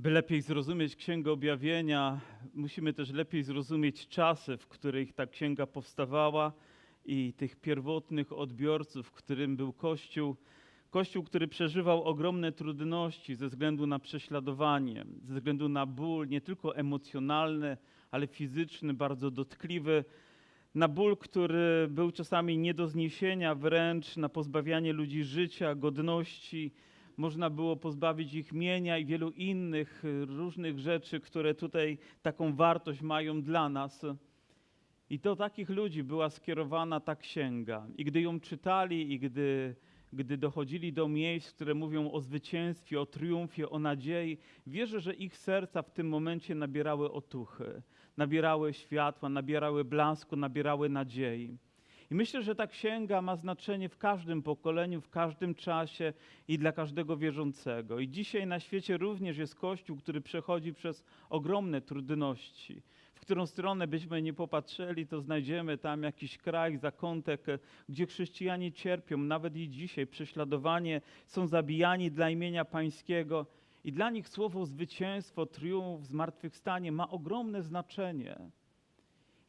By lepiej zrozumieć Księgę Objawienia, musimy też lepiej zrozumieć czasy, w których ta księga powstawała i tych pierwotnych odbiorców, którym był Kościół. Kościół, który przeżywał ogromne trudności ze względu na prześladowanie, ze względu na ból, nie tylko emocjonalny, ale fizyczny, bardzo dotkliwy. Na ból, który był czasami nie do zniesienia, wręcz na pozbawianie ludzi życia, godności, można było pozbawić ich mienia i wielu innych y, różnych rzeczy, które tutaj taką wartość mają dla nas. I do takich ludzi była skierowana ta księga. I gdy ją czytali, i gdy, gdy dochodzili do miejsc, które mówią o zwycięstwie, o triumfie, o nadziei, wierzę, że ich serca w tym momencie nabierały otuchy, nabierały światła, nabierały blasku, nabierały nadziei. I myślę, że ta księga ma znaczenie w każdym pokoleniu, w każdym czasie i dla każdego wierzącego. I dzisiaj na świecie również jest Kościół, który przechodzi przez ogromne trudności. W którą stronę byśmy nie popatrzyli, to znajdziemy tam jakiś kraj, zakątek, gdzie chrześcijanie cierpią, nawet i dzisiaj prześladowanie, są zabijani dla imienia Pańskiego. I dla nich słowo zwycięstwo, triumf, zmartwychwstanie ma ogromne znaczenie.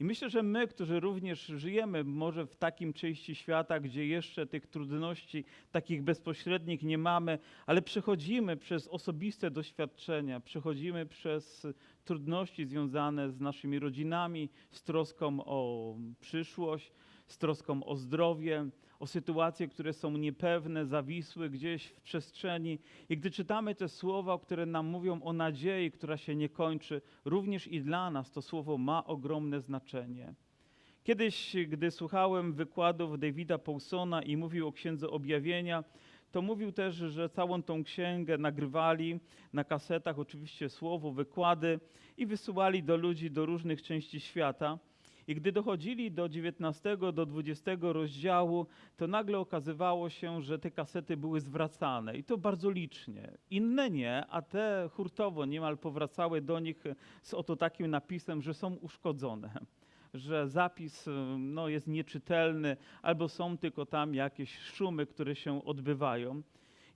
I myślę, że my, którzy również żyjemy może w takim części świata, gdzie jeszcze tych trudności takich bezpośrednich nie mamy, ale przechodzimy przez osobiste doświadczenia, przechodzimy przez trudności związane z naszymi rodzinami, z troską o przyszłość, z troską o zdrowie, o sytuacje, które są niepewne, zawisłe gdzieś w przestrzeni. I gdy czytamy te słowa, które nam mówią o nadziei, która się nie kończy, również i dla nas to słowo ma ogromne znaczenie. Kiedyś, gdy słuchałem wykładów Davida Paulsona i mówił o Księdze Objawienia, to mówił też, że całą tą księgę nagrywali na kasetach, oczywiście słowo, wykłady i wysyłali do ludzi do różnych części świata. I gdy dochodzili do 19, do 20 rozdziału, to nagle okazywało się, że te kasety były zwracane i to bardzo licznie. Inne nie, a te hurtowo niemal powracały do nich z oto takim napisem, że są uszkodzone że zapis no, jest nieczytelny, albo są tylko tam jakieś szumy, które się odbywają.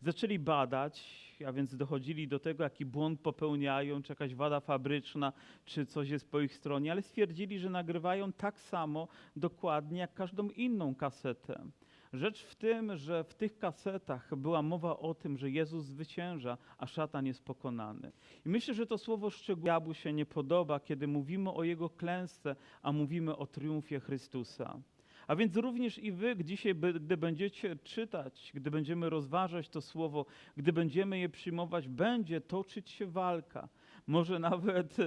Zaczęli badać, a więc dochodzili do tego, jaki błąd popełniają, czy jakaś wada fabryczna, czy coś jest po ich stronie, ale stwierdzili, że nagrywają tak samo dokładnie jak każdą inną kasetę. Rzecz w tym, że w tych kasetach była mowa o tym, że Jezus zwycięża, a szatan jest pokonany. I myślę, że to słowo szczegółowo się nie podoba, kiedy mówimy o Jego klęsce, a mówimy o triumfie Chrystusa. A więc również i wy dzisiaj, gdy będziecie czytać, gdy będziemy rozważać to słowo, gdy będziemy je przyjmować, będzie toczyć się walka. Może nawet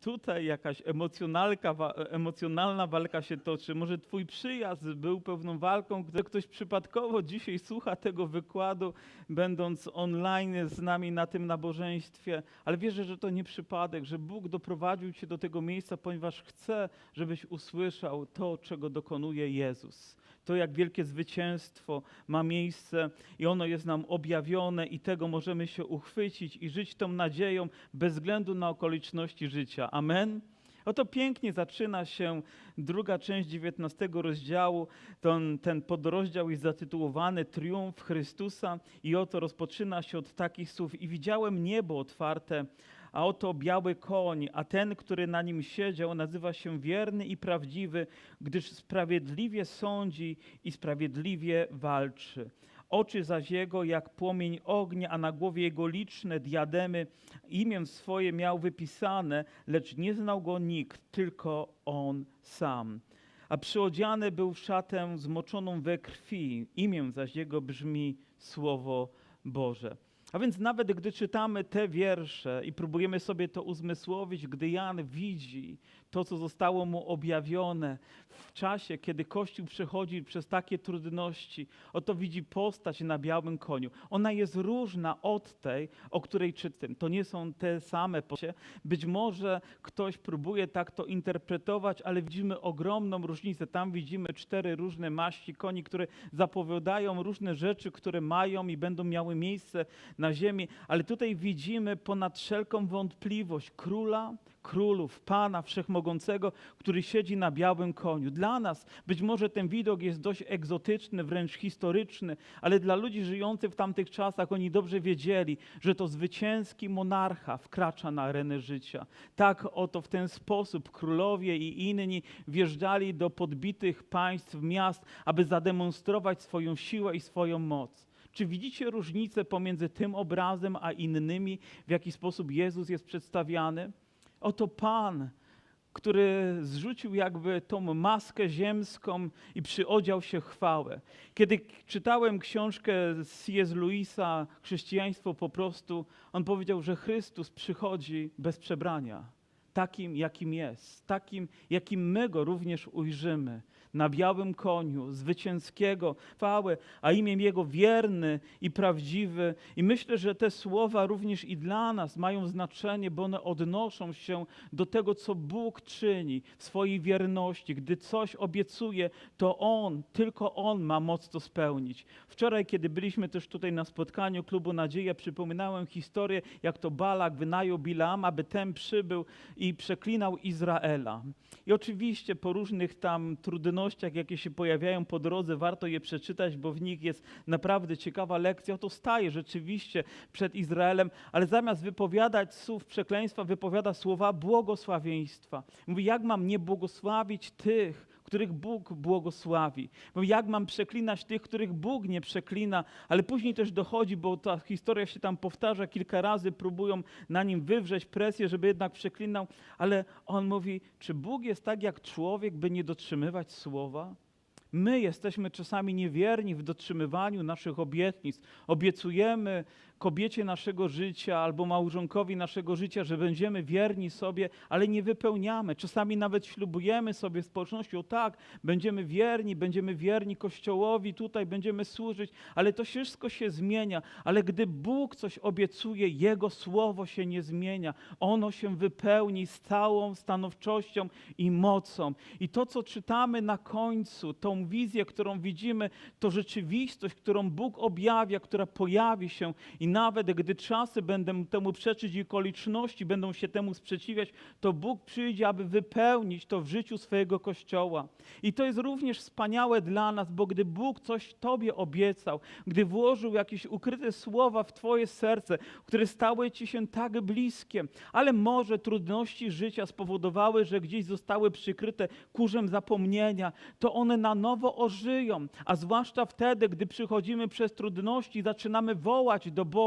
tutaj jakaś emocjonalka, emocjonalna walka się toczy. Może twój przyjazd był pewną walką, gdy ktoś przypadkowo dzisiaj słucha tego wykładu, będąc online z nami na tym nabożeństwie, ale wierzę, że to nie przypadek, że Bóg doprowadził cię do tego miejsca, ponieważ chce, żebyś usłyszał to, czego dokonuje Jezus to jak wielkie zwycięstwo ma miejsce i ono jest nam objawione i tego możemy się uchwycić i żyć tą nadzieją bez względu na okoliczności życia. Amen. Oto pięknie zaczyna się druga część dziewiętnastego rozdziału. Ten, ten podrozdział jest zatytułowany Triumf Chrystusa i oto rozpoczyna się od takich słów. I widziałem niebo otwarte, a oto biały koń, a ten, który na nim siedział, nazywa się wierny i prawdziwy, gdyż sprawiedliwie sądzi i sprawiedliwie walczy. Oczy zaś jego jak płomień ognia, a na głowie jego liczne diademy. Imię swoje miał wypisane, lecz nie znał go nikt, tylko on sam. A przyodziany był w szatę zmoczoną we krwi. Imię zaś jego brzmi Słowo Boże. A więc nawet gdy czytamy te wiersze i próbujemy sobie to uzmysłowić, gdy Jan widzi to, co zostało mu objawione w czasie, kiedy Kościół przechodzi przez takie trudności, oto widzi postać na białym koniu. Ona jest różna od tej, o której czytam. To nie są te same postacie. Być może ktoś próbuje tak to interpretować, ale widzimy ogromną różnicę. Tam widzimy cztery różne maści koni, które zapowiadają różne rzeczy, które mają i będą miały miejsce na ziemi, ale tutaj widzimy ponad wszelką wątpliwość króla, królów, Pana Wszechmogącego, który siedzi na białym koniu. Dla nas być może ten widok jest dość egzotyczny, wręcz historyczny, ale dla ludzi żyjących w tamtych czasach oni dobrze wiedzieli, że to zwycięski monarcha wkracza na arenę życia. Tak oto w ten sposób królowie i inni wjeżdżali do podbitych państw, miast, aby zademonstrować swoją siłę i swoją moc. Czy widzicie różnicę pomiędzy tym obrazem a innymi, w jaki sposób Jezus jest przedstawiany? Oto Pan, który zrzucił jakby tą maskę ziemską i przyodział się chwałę. Kiedy czytałem książkę C.S. Lewisa, Chrześcijaństwo po prostu, on powiedział, że Chrystus przychodzi bez przebrania, takim jakim jest, takim jakim my go również ujrzymy. Na białym koniu, zwycięskiego, chwałę, a imię Jego wierny i prawdziwy. I myślę, że te słowa również i dla nas mają znaczenie, bo one odnoszą się do tego, co Bóg czyni w swojej wierności. Gdy coś obiecuje, to On, tylko On ma moc to spełnić. Wczoraj, kiedy byliśmy też tutaj na spotkaniu Klubu Nadzieja, przypominałem historię, jak to Balak wynajął Bilam, aby ten przybył i przeklinał Izraela. I oczywiście po różnych tam trudnościach, jakie się pojawiają po drodze, warto je przeczytać, bo w nich jest naprawdę ciekawa lekcja. Oto staje rzeczywiście przed Izraelem, ale zamiast wypowiadać słów przekleństwa, wypowiada słowa błogosławieństwa. Mówi, jak mam nie błogosławić tych, których Bóg błogosławi. Mówi, jak mam przeklinać tych, których Bóg nie przeklina, ale później też dochodzi, bo ta historia się tam powtarza kilka razy, próbują na nim wywrzeć presję, żeby jednak przeklinał, ale on mówi, czy Bóg jest tak jak człowiek, by nie dotrzymywać słowa? My jesteśmy czasami niewierni w dotrzymywaniu naszych obietnic. Obiecujemy kobiecie naszego życia albo małżonkowi naszego życia, że będziemy wierni sobie, ale nie wypełniamy. Czasami nawet ślubujemy sobie w społeczności, o tak, będziemy wierni, będziemy wierni Kościołowi, tutaj będziemy służyć, ale to wszystko się zmienia. Ale gdy Bóg coś obiecuje, Jego słowo się nie zmienia. Ono się wypełni z całą stanowczością i mocą. I to, co czytamy na końcu, tą wizję, którą widzimy, to rzeczywistość, którą Bóg objawia, która pojawi się i nawet gdy czasy będą temu przeczyć i okoliczności będą się temu sprzeciwiać, to Bóg przyjdzie, aby wypełnić to w życiu swojego Kościoła. I to jest również wspaniałe dla nas, bo gdy Bóg coś Tobie obiecał, gdy włożył jakieś ukryte słowa w Twoje serce, które stały Ci się tak bliskie, ale może trudności życia spowodowały, że gdzieś zostały przykryte kurzem zapomnienia, to one na nowo ożyją, a zwłaszcza wtedy, gdy przychodzimy przez trudności, zaczynamy wołać do Boga,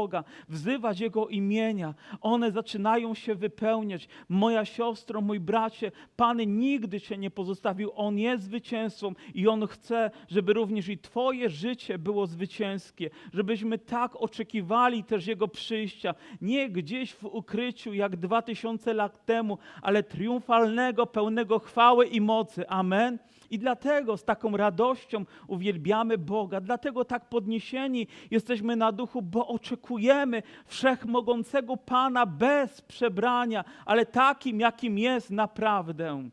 wzywać Jego imienia, one zaczynają się wypełniać. Moja siostro, mój bracie, Pan nigdy Cię nie pozostawił, On jest zwycięzcą i On chce, żeby również i Twoje życie było zwycięskie, żebyśmy tak oczekiwali też Jego przyjścia, nie gdzieś w ukryciu jak dwa tysiące lat temu, ale triumfalnego, pełnego chwały i mocy. Amen. I dlatego z taką radością uwielbiamy Boga, dlatego tak podniesieni jesteśmy na duchu, bo oczekujemy wszechmogącego Pana bez przebrania, ale takim, jakim jest naprawdę.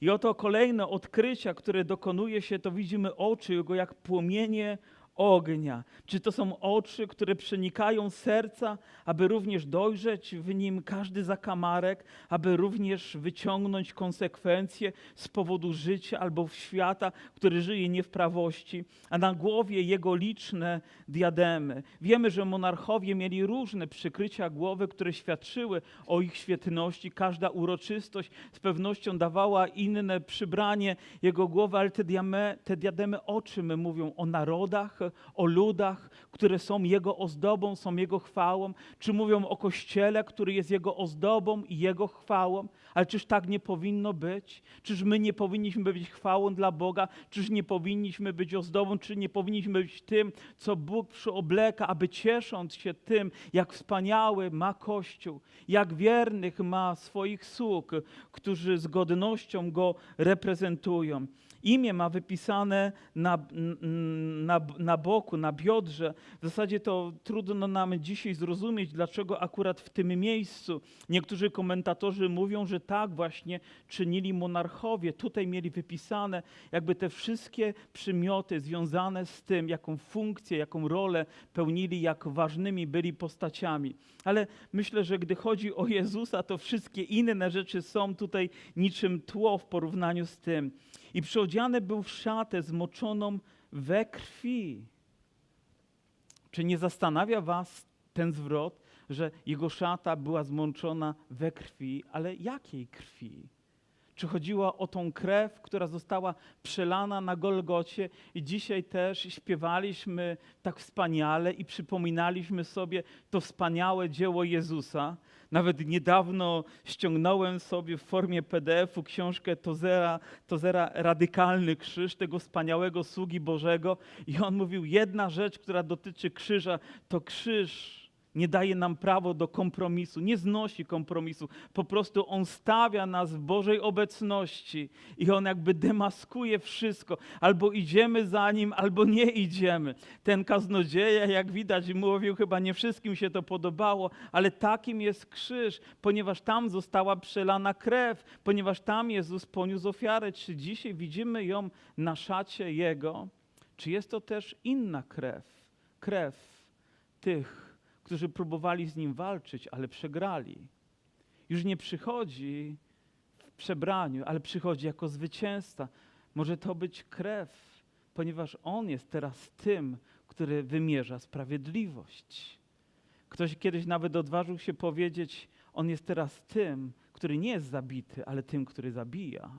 I oto kolejne odkrycia, które dokonuje się, to widzimy oczy Jego jak płomienie ognia. Czy to są oczy, które przenikają serca, aby również dojrzeć w nim każdy zakamarek, aby również wyciągnąć konsekwencje z powodu życia albo świata, który żyje nie w prawości, a na głowie jego liczne diademy. Wiemy, że monarchowie mieli różne przykrycia głowy, które świadczyły o ich świetności. Każda uroczystość z pewnością dawała inne przybranie jego głowy, ale te, diame, te diademy o czym mówią? O narodach, o ludach, które są Jego ozdobą, są Jego chwałą? Czy mówią o Kościele, który jest Jego ozdobą i Jego chwałą? Ale czyż tak nie powinno być? Czyż my nie powinniśmy być chwałą dla Boga? Czyż nie powinniśmy być ozdobą? Czy nie powinniśmy być tym, co Bóg przyobleka, aby ciesząc się tym, jak wspaniały ma Kościół, jak wiernych ma swoich sług, którzy z godnością Go reprezentują? Imię ma wypisane na, na, na boku, na biodrze. W zasadzie to trudno nam dzisiaj zrozumieć, dlaczego akurat w tym miejscu. Niektórzy komentatorzy mówią, że tak właśnie czynili monarchowie. Tutaj mieli wypisane jakby te wszystkie przymioty związane z tym, jaką funkcję, jaką rolę pełnili, jak ważnymi byli postaciami. Ale myślę, że gdy chodzi o Jezusa, to wszystkie inne rzeczy są tutaj niczym tło w porównaniu z tym. I przyodziany był w szatę zmoczoną we krwi. Czy nie zastanawia was ten zwrot, że jego szata była zmączona we krwi, ale jakiej krwi? Czy chodziło o tą krew, która została przelana na Golgocie i dzisiaj też śpiewaliśmy tak wspaniale i przypominaliśmy sobie to wspaniałe dzieło Jezusa. Nawet niedawno ściągnąłem sobie w formie PDF-u książkę Tozera, Tozera Radykalny Krzyż, tego wspaniałego sługi Bożego. I on mówił, jedna rzecz, która dotyczy krzyża, to krzyż nie daje nam prawo do kompromisu, nie znosi kompromisu. Po prostu On stawia nas w Bożej obecności i On jakby demaskuje wszystko. Albo idziemy za Nim, albo nie idziemy. Ten kaznodzieja, jak widać, mówił, chyba nie wszystkim się to podobało, ale takim jest krzyż, ponieważ tam została przelana krew, ponieważ tam Jezus poniósł ofiarę. Czy dzisiaj widzimy ją na szacie Jego? Czy jest to też inna krew? Krew tych, którzy próbowali z nim walczyć, ale przegrali. Już nie przychodzi w przebraniu, ale przychodzi jako zwycięzca. Może to być krew, ponieważ on jest teraz tym, który wymierza sprawiedliwość. Ktoś kiedyś nawet odważył się powiedzieć, on jest teraz tym, który nie jest zabity, ale tym, który zabija,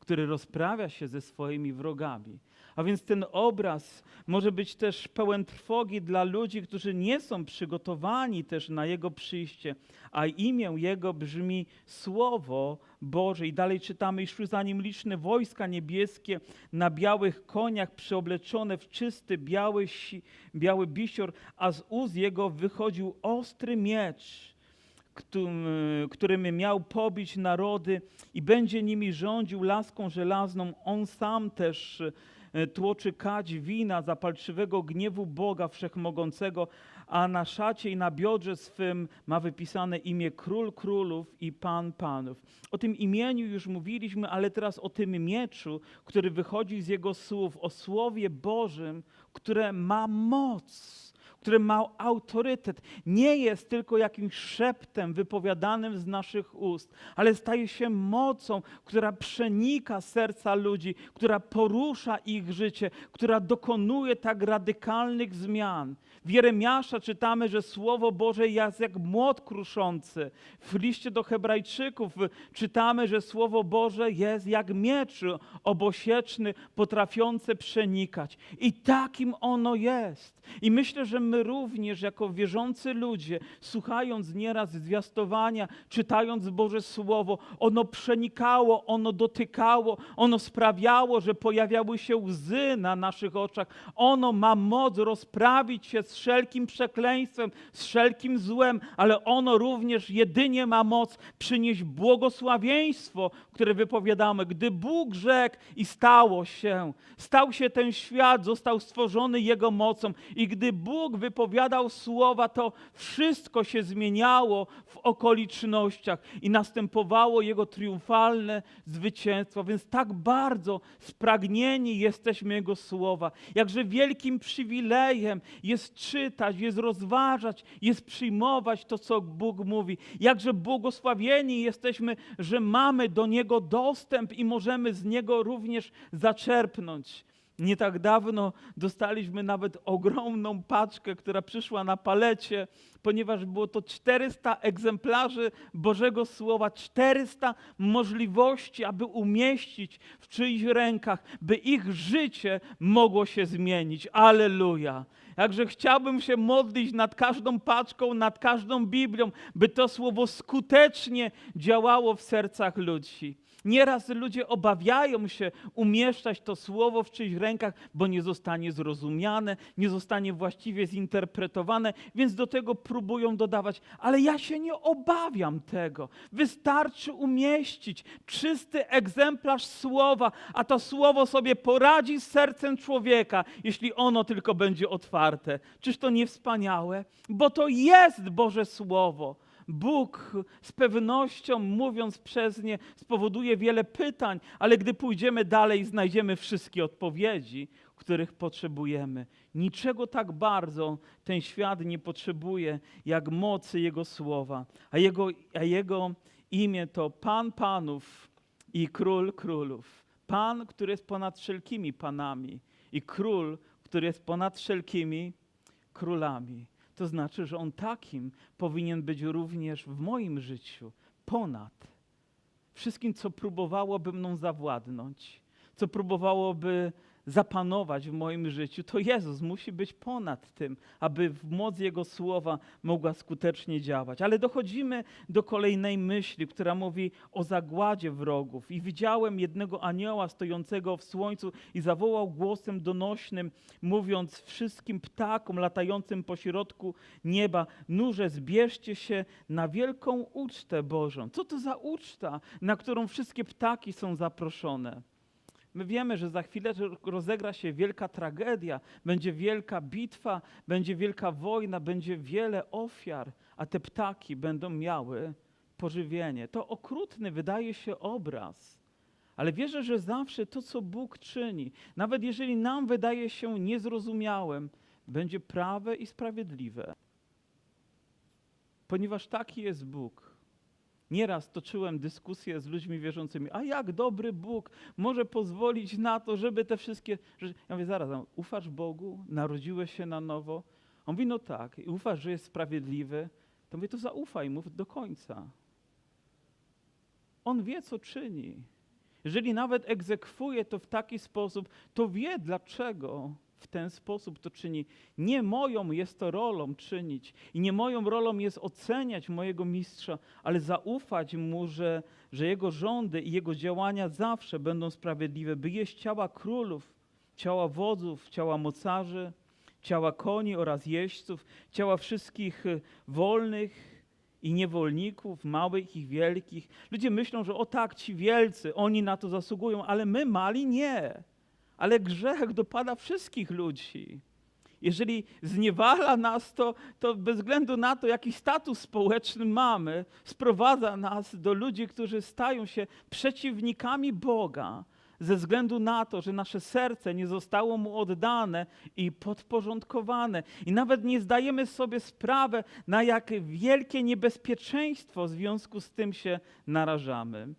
który rozprawia się ze swoimi wrogami. A więc ten obraz może być też pełen trwogi dla ludzi, którzy nie są przygotowani też na Jego przyjście, a imię Jego brzmi Słowo Boże. I dalej czytamy, i szły za Nim liczne wojska niebieskie na białych koniach, przeobleczone w czysty biały, biały bisior, a z ust Jego wychodził ostry miecz którym miał pobić narody i będzie nimi rządził laską żelazną. On sam też tłoczy kać wina zapalczywego gniewu Boga Wszechmogącego, a na szacie i na biodrze swym ma wypisane imię Król Królów i Pan Panów. O tym imieniu już mówiliśmy, ale teraz o tym mieczu, który wychodzi z Jego słów, o Słowie Bożym, które ma moc który ma autorytet, nie jest tylko jakimś szeptem wypowiadanym z naszych ust, ale staje się mocą, która przenika serca ludzi, która porusza ich życie, która dokonuje tak radykalnych zmian. W Jeremiasza czytamy, że Słowo Boże jest jak młot kruszący. W liście do Hebrajczyków czytamy, że Słowo Boże jest jak miecz obosieczny, potrafiący przenikać. I takim ono jest. I myślę, że my również, jako wierzący ludzie, słuchając nieraz zwiastowania, czytając Boże Słowo, ono przenikało, ono dotykało, ono sprawiało, że pojawiały się łzy na naszych oczach. Ono ma moc rozprawić się z wszelkim przekleństwem, z wszelkim złem, ale ono również jedynie ma moc przynieść błogosławieństwo, które wypowiadamy. Gdy Bóg rzekł i stało się, stał się ten świat, został stworzony Jego mocą i gdy Bóg wypowiadał słowa, to wszystko się zmieniało w okolicznościach i następowało Jego triumfalne zwycięstwo. Więc tak bardzo spragnieni jesteśmy Jego słowa. Jakże wielkim przywilejem jest czytać, jest rozważać, jest przyjmować to, co Bóg mówi. Jakże błogosławieni jesteśmy, że mamy do Niego dostęp i możemy z Niego również zaczerpnąć. Nie tak dawno dostaliśmy nawet ogromną paczkę, która przyszła na palecie, ponieważ było to 400 egzemplarzy Bożego Słowa, 400 możliwości, aby umieścić w czyichś rękach, by ich życie mogło się zmienić. Aleluja. Jakże chciałbym się modlić nad każdą paczką, nad każdą Biblią, by to słowo skutecznie działało w sercach ludzi. Nieraz ludzie obawiają się umieszczać to słowo w czyichś rękach, bo nie zostanie zrozumiane, nie zostanie właściwie zinterpretowane, więc do tego próbują dodawać, ale ja się nie obawiam tego. Wystarczy umieścić czysty egzemplarz słowa, a to słowo sobie poradzi z sercem człowieka, jeśli ono tylko będzie otwarte. Czyż to nie wspaniałe? Bo to jest Boże Słowo. Bóg z pewnością, mówiąc przez nie, spowoduje wiele pytań, ale gdy pójdziemy dalej, znajdziemy wszystkie odpowiedzi, których potrzebujemy. Niczego tak bardzo ten świat nie potrzebuje, jak mocy Jego słowa. A Jego, a jego imię to Pan Panów i Król Królów. Pan, który jest ponad wszelkimi panami, i Król, który jest ponad wszelkimi królami. To znaczy, że On takim powinien być również w moim życiu, ponad wszystkim, co próbowałoby mną zawładnąć, co próbowałoby zapanować w moim życiu, to Jezus musi być ponad tym, aby w moc Jego słowa mogła skutecznie działać. Ale dochodzimy do kolejnej myśli, która mówi o zagładzie wrogów. I widziałem jednego anioła stojącego w słońcu i zawołał głosem donośnym, mówiąc wszystkim ptakom latającym po środku nieba, nurze, zbierzcie się na wielką ucztę Bożą. Co to za uczta, na którą wszystkie ptaki są zaproszone? My wiemy, że za chwilę rozegra się wielka tragedia, będzie wielka bitwa, będzie wielka wojna, będzie wiele ofiar, a te ptaki będą miały pożywienie. To okrutny wydaje się obraz, ale wierzę, że zawsze to, co Bóg czyni, nawet jeżeli nam wydaje się niezrozumiałym, będzie prawe i sprawiedliwe. Ponieważ taki jest Bóg. Nieraz toczyłem dyskusje z ludźmi wierzącymi, a jak dobry Bóg może pozwolić na to, żeby te wszystkie. Ja mówię, zaraz, ufasz Bogu? Narodziłeś się na nowo? On mówi, no tak. I ufasz, że jest sprawiedliwy? To mówię, to zaufaj mu do końca. On wie, co czyni. Jeżeli nawet egzekwuje to w taki sposób, to wie dlaczego w ten sposób to czyni. Nie moją jest to rolą czynić i nie moją rolą jest oceniać mojego mistrza, ale zaufać mu, że, że jego rządy i jego działania zawsze będą sprawiedliwe, by jeść ciała królów, ciała wodzów, ciała mocarzy, ciała koni oraz jeźdźców, ciała wszystkich y, wolnych i niewolników, małych i wielkich. Ludzie myślą, że o tak, ci wielcy, oni na to zasługują, ale my mali nie ale grzech dopada wszystkich ludzi. Jeżeli zniewala nas to, to bez względu na to, jaki status społeczny mamy, sprowadza nas do ludzi, którzy stają się przeciwnikami Boga, ze względu na to, że nasze serce nie zostało mu oddane i podporządkowane. I nawet nie zdajemy sobie sprawy, na jak wielkie niebezpieczeństwo w związku z tym się narażamy.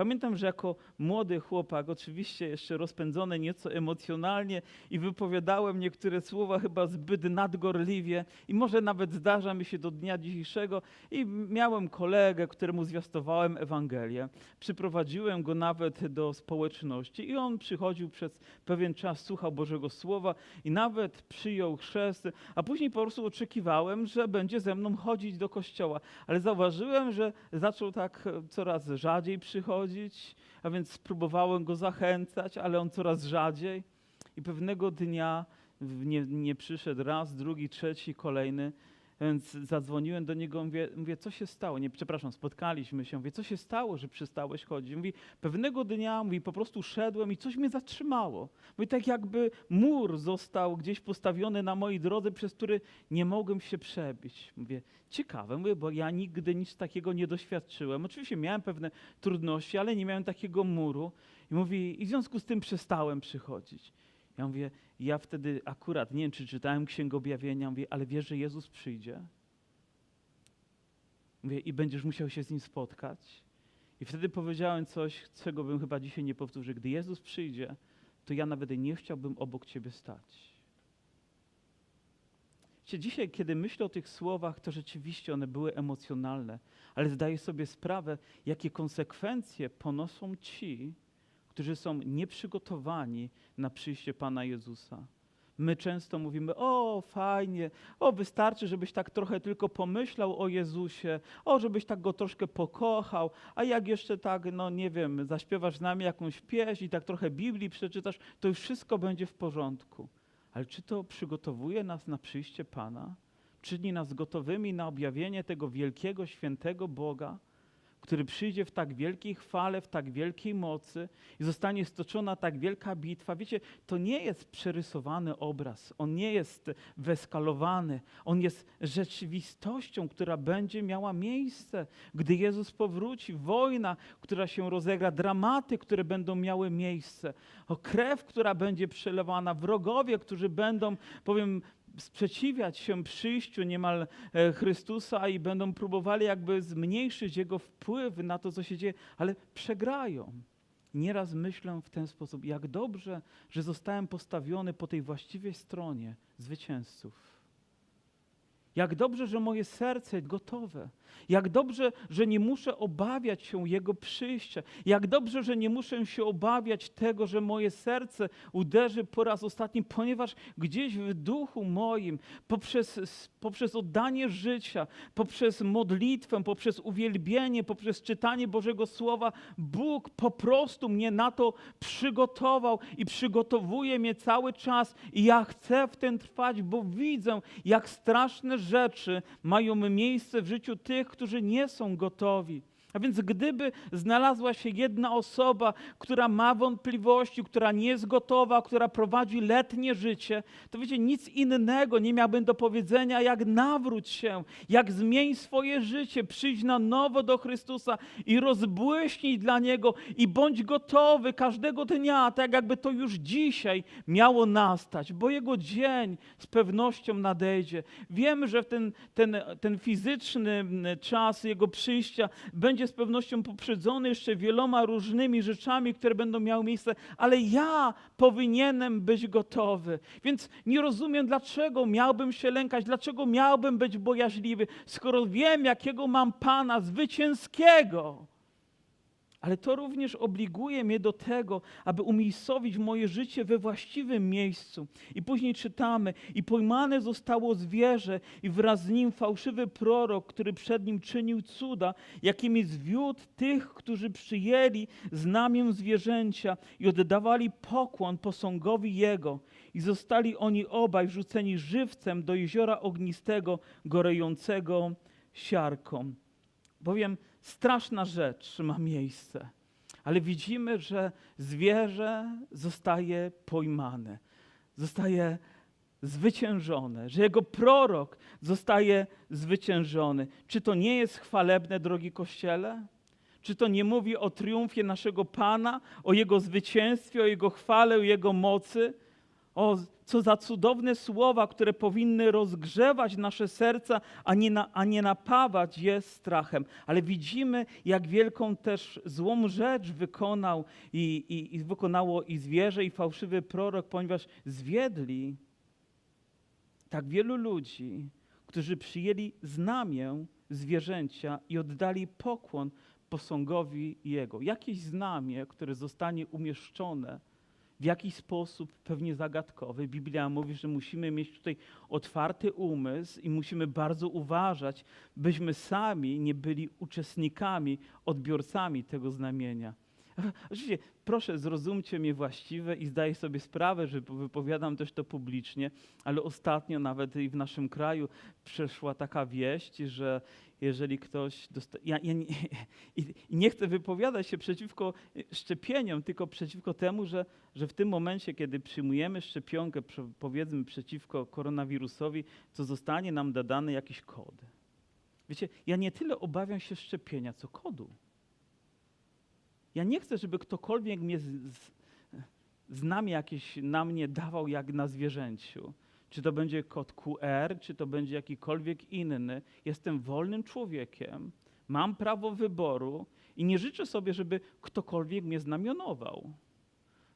Pamiętam, że jako młody chłopak, oczywiście jeszcze rozpędzony nieco emocjonalnie i wypowiadałem niektóre słowa chyba zbyt nadgorliwie i może nawet zdarza mi się do dnia dzisiejszego i miałem kolegę, któremu zwiastowałem Ewangelię. Przyprowadziłem go nawet do społeczności i on przychodził przez pewien czas, słuchał Bożego Słowa i nawet przyjął chrzest, a później po prostu oczekiwałem, że będzie ze mną chodzić do kościoła. Ale zauważyłem, że zaczął tak coraz rzadziej przychodzić, a więc spróbowałem go zachęcać, ale on coraz rzadziej. I pewnego dnia nie, nie przyszedł raz, drugi, trzeci, kolejny. Więc zadzwoniłem do niego, mówię, mówię, co się stało? Nie, przepraszam, spotkaliśmy się. Mówię, co się stało, że przestałeś chodzić? Mówi, pewnego dnia, mówi, po prostu szedłem i coś mnie zatrzymało. Mówi, tak jakby mur został gdzieś postawiony na mojej drodze, przez który nie mogłem się przebić. Mówię, ciekawe, mówię, bo ja nigdy nic takiego nie doświadczyłem. Oczywiście miałem pewne trudności, ale nie miałem takiego muru. I mówi, i w związku z tym przestałem przychodzić. Ja mówię, ja wtedy akurat, nie wiem, czy czytałem Księgę Objawienia, mówię, ale wiesz, że Jezus przyjdzie? Mówię, i będziesz musiał się z Nim spotkać? I wtedy powiedziałem coś, czego bym chyba dzisiaj nie powtórzył. Gdy Jezus przyjdzie, to ja nawet nie chciałbym obok Ciebie stać. Wiecie, dzisiaj, kiedy myślę o tych słowach, to rzeczywiście one były emocjonalne, ale zdaję sobie sprawę, jakie konsekwencje ponoszą ci, którzy są nieprzygotowani na przyjście Pana Jezusa. My często mówimy, o fajnie, o wystarczy, żebyś tak trochę tylko pomyślał o Jezusie, o żebyś tak Go troszkę pokochał, a jak jeszcze tak, no nie wiem, zaśpiewasz z nami jakąś pieśń i tak trochę Biblii przeczytasz, to już wszystko będzie w porządku. Ale czy to przygotowuje nas na przyjście Pana? czyni nas gotowymi na objawienie tego wielkiego, świętego Boga, który przyjdzie w tak wielkiej chwale, w tak wielkiej mocy i zostanie stoczona tak wielka bitwa. Wiecie, to nie jest przerysowany obraz, on nie jest weskalowany, on jest rzeczywistością, która będzie miała miejsce, gdy Jezus powróci, wojna, która się rozegra, dramaty, które będą miały miejsce, o krew, która będzie przelewana, wrogowie, którzy będą, powiem, sprzeciwiać się przyjściu niemal e, Chrystusa i będą próbowali jakby zmniejszyć Jego wpływ na to, co się dzieje, ale przegrają. Nieraz myślę w ten sposób, jak dobrze, że zostałem postawiony po tej właściwej stronie zwycięzców. Jak dobrze, że moje serce gotowe. Jak dobrze, że nie muszę obawiać się Jego przyjścia. Jak dobrze, że nie muszę się obawiać tego, że moje serce uderzy po raz ostatni, ponieważ gdzieś w duchu moim, poprzez, poprzez oddanie życia, poprzez modlitwę, poprzez uwielbienie, poprzez czytanie Bożego Słowa, Bóg po prostu mnie na to przygotował i przygotowuje mnie cały czas. I ja chcę w tym trwać, bo widzę, jak straszne rzeczy mają miejsce w życiu tych, którzy nie są gotowi. A więc gdyby znalazła się jedna osoba, która ma wątpliwości, która nie jest gotowa, która prowadzi letnie życie, to wiecie, nic innego nie miałbym do powiedzenia, jak nawróć się, jak zmień swoje życie, przyjdź na nowo do Chrystusa i rozbłyśnij dla Niego i bądź gotowy każdego dnia, tak jakby to już dzisiaj miało nastać, bo Jego dzień z pewnością nadejdzie. Wiemy, że ten, ten, ten fizyczny czas Jego przyjścia będzie będzie z pewnością poprzedzony jeszcze wieloma różnymi rzeczami, które będą miały miejsce, ale ja powinienem być gotowy. Więc nie rozumiem, dlaczego miałbym się lękać, dlaczego miałbym być bojaźliwy, skoro wiem, jakiego mam Pana zwycięskiego. Ale to również obliguje mnie do tego, aby umiejscowić moje życie we właściwym miejscu. I później czytamy, i pojmane zostało zwierzę, i wraz z nim fałszywy prorok, który przed nim czynił cuda, jakimi zwiódł tych, którzy przyjęli znamię zwierzęcia i oddawali pokłon posągowi jego. I zostali oni obaj wrzuceni żywcem do jeziora ognistego, gorejącego siarką. Bowiem straszna rzecz ma miejsce, ale widzimy, że zwierzę zostaje pojmane, zostaje zwyciężone, że jego prorok zostaje zwyciężony. Czy to nie jest chwalebne, drogi Kościele? Czy to nie mówi o triumfie naszego Pana, o Jego zwycięstwie, o Jego chwale, o Jego mocy? O, co za cudowne słowa, które powinny rozgrzewać nasze serca, a nie, na, a nie napawać je strachem. Ale widzimy, jak wielką też złą rzecz wykonał i, i, i wykonało i zwierzę, i fałszywy prorok, ponieważ zwiedli tak wielu ludzi, którzy przyjęli znamię zwierzęcia i oddali pokłon posągowi jego. Jakieś znamie, które zostanie umieszczone w jakiś sposób pewnie zagadkowy. Biblia mówi, że musimy mieć tutaj otwarty umysł i musimy bardzo uważać, byśmy sami nie byli uczestnikami, odbiorcami tego znamienia. Oczywiście, proszę, zrozumcie mnie właściwe i zdaję sobie sprawę, że wypowiadam też to publicznie, ale ostatnio nawet i w naszym kraju przeszła taka wieść, że jeżeli ktoś dostaje. Ja, ja nie, nie chcę wypowiadać się przeciwko szczepieniom, tylko przeciwko temu, że, że w tym momencie, kiedy przyjmujemy szczepionkę, powiedzmy przeciwko koronawirusowi, to zostanie nam dodany jakiś kod. Wiecie, ja nie tyle obawiam się szczepienia, co kodu. Ja nie chcę, żeby ktokolwiek mnie z, z, jakieś na mnie dawał jak na zwierzęciu. Czy to będzie kod QR, czy to będzie jakikolwiek inny. Jestem wolnym człowiekiem, mam prawo wyboru i nie życzę sobie, żeby ktokolwiek mnie znamionował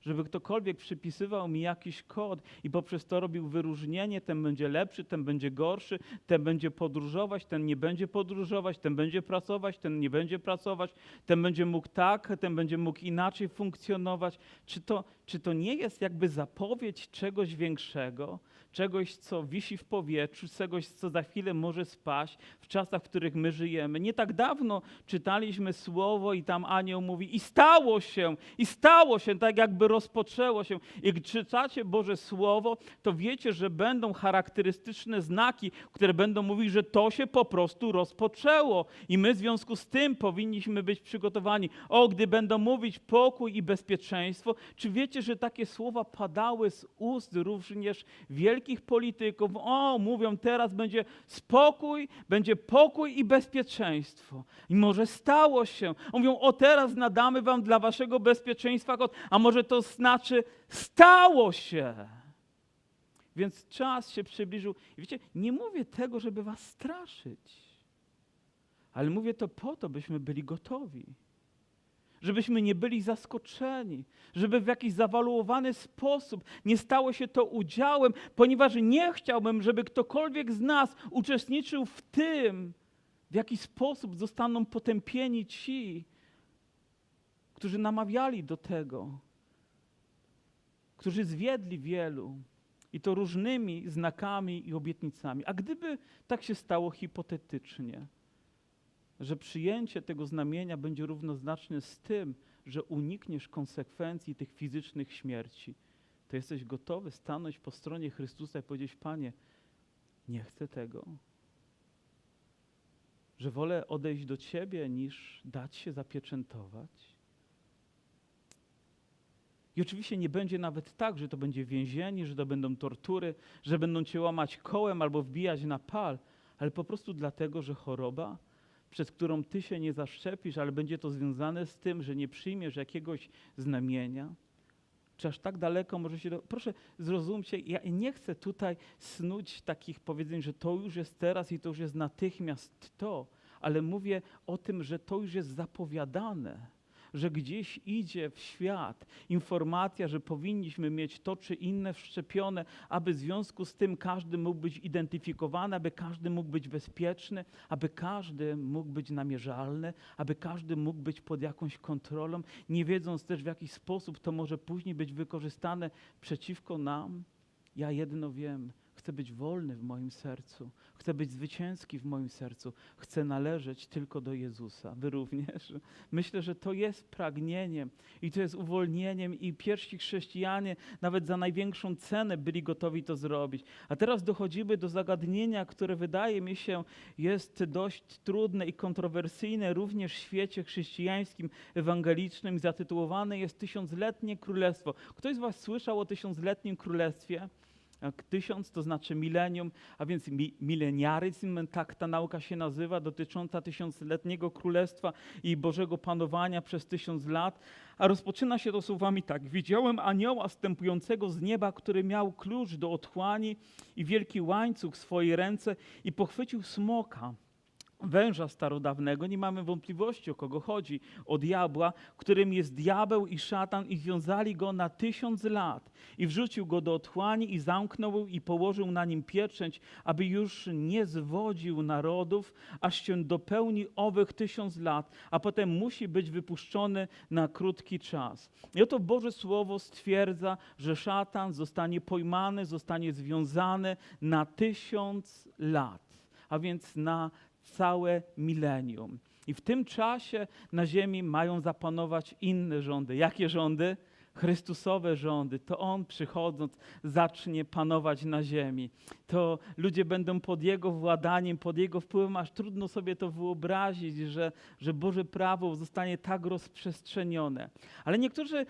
żeby ktokolwiek przypisywał mi jakiś kod i poprzez to robił wyróżnienie, ten będzie lepszy, ten będzie gorszy, ten będzie podróżować, ten nie będzie podróżować, ten będzie pracować, ten nie będzie pracować, ten będzie mógł tak, ten będzie mógł inaczej funkcjonować. Czy to, czy to nie jest jakby zapowiedź czegoś większego? Czegoś, co wisi w powietrzu, czegoś, co za chwilę może spaść w czasach, w których my żyjemy. Nie tak dawno czytaliśmy słowo i tam anioł mówi i stało się, i stało się, tak jakby rozpoczęło się. I czytacie Boże Słowo, to wiecie, że będą charakterystyczne znaki, które będą mówić, że to się po prostu rozpoczęło. I my w związku z tym powinniśmy być przygotowani. O, gdy będą mówić pokój i bezpieczeństwo, czy wiecie, że takie słowa padały z ust również wielkich polityków? O, mówią, teraz będzie spokój, będzie pokój i bezpieczeństwo. I może stało się. Mówią, o, teraz nadamy wam dla waszego bezpieczeństwa kod. A może to znaczy, stało się. Więc czas się przybliżył. I wiecie, nie mówię tego, żeby was straszyć, ale mówię to po to, byśmy byli gotowi. Żebyśmy nie byli zaskoczeni, żeby w jakiś zawaluowany sposób nie stało się to udziałem, ponieważ nie chciałbym, żeby ktokolwiek z nas uczestniczył w tym, w jaki sposób zostaną potępieni ci, którzy namawiali do tego, którzy zwiedli wielu i to różnymi znakami i obietnicami. A gdyby tak się stało hipotetycznie, że przyjęcie tego znamienia będzie równoznaczne z tym, że unikniesz konsekwencji tych fizycznych śmierci, to jesteś gotowy stanąć po stronie Chrystusa i powiedzieć: Panie, nie chcę tego. Że wolę odejść do Ciebie, niż dać się zapieczętować. I oczywiście nie będzie nawet tak, że to będzie więzienie, że to będą tortury, że będą cię łamać kołem albo wbijać na pal, ale po prostu dlatego, że choroba, przez którą ty się nie zaszczepisz, ale będzie to związane z tym, że nie przyjmiesz jakiegoś znamienia, czy aż tak daleko może się. Do... Proszę zrozumcie, ja nie chcę tutaj snuć takich powiedzeń, że to już jest teraz i to już jest natychmiast to, ale mówię o tym, że to już jest zapowiadane że gdzieś idzie w świat informacja, że powinniśmy mieć to czy inne wszczepione, aby w związku z tym każdy mógł być identyfikowany, aby każdy mógł być bezpieczny, aby każdy mógł być namierzalny, aby każdy mógł być pod jakąś kontrolą, nie wiedząc też w jaki sposób to może później być wykorzystane przeciwko nam. Ja jedno wiem, chcę być wolny w moim sercu. Chcę być zwycięski w moim sercu. Chcę należeć tylko do Jezusa. Wy również. Myślę, że to jest pragnieniem i to jest uwolnieniem i pierwsi chrześcijanie nawet za największą cenę byli gotowi to zrobić. A teraz dochodzimy do zagadnienia, które wydaje mi się jest dość trudne i kontrowersyjne również w świecie chrześcijańskim, ewangelicznym. Zatytułowane jest Tysiącletnie Królestwo. Ktoś z was słyszał o Tysiącletnim Królestwie? Tysiąc, to znaczy milenium, a więc mi, mileniaryzm, tak ta nauka się nazywa, dotycząca tysiącletniego królestwa i Bożego panowania przez tysiąc lat. A rozpoczyna się to słowami tak. Widziałem anioła stępującego z nieba, który miał klucz do otchłani i wielki łańcuch w swojej ręce i pochwycił smoka węża starodawnego, nie mamy wątpliwości o kogo chodzi, o diabła, którym jest diabeł i szatan i związali go na tysiąc lat i wrzucił go do otchłani i zamknął i położył na nim pieczęć, aby już nie zwodził narodów, aż się dopełni owych tysiąc lat, a potem musi być wypuszczony na krótki czas. I oto Boże Słowo stwierdza, że szatan zostanie pojmany, zostanie związany na tysiąc lat, a więc na całe milenium. I w tym czasie na ziemi mają zapanować inne rządy. Jakie rządy? Chrystusowe rządy, to On przychodząc zacznie panować na ziemi. To ludzie będą pod Jego władaniem, pod Jego wpływem, aż trudno sobie to wyobrazić, że, że Boże prawo zostanie tak rozprzestrzenione. Ale niektórzy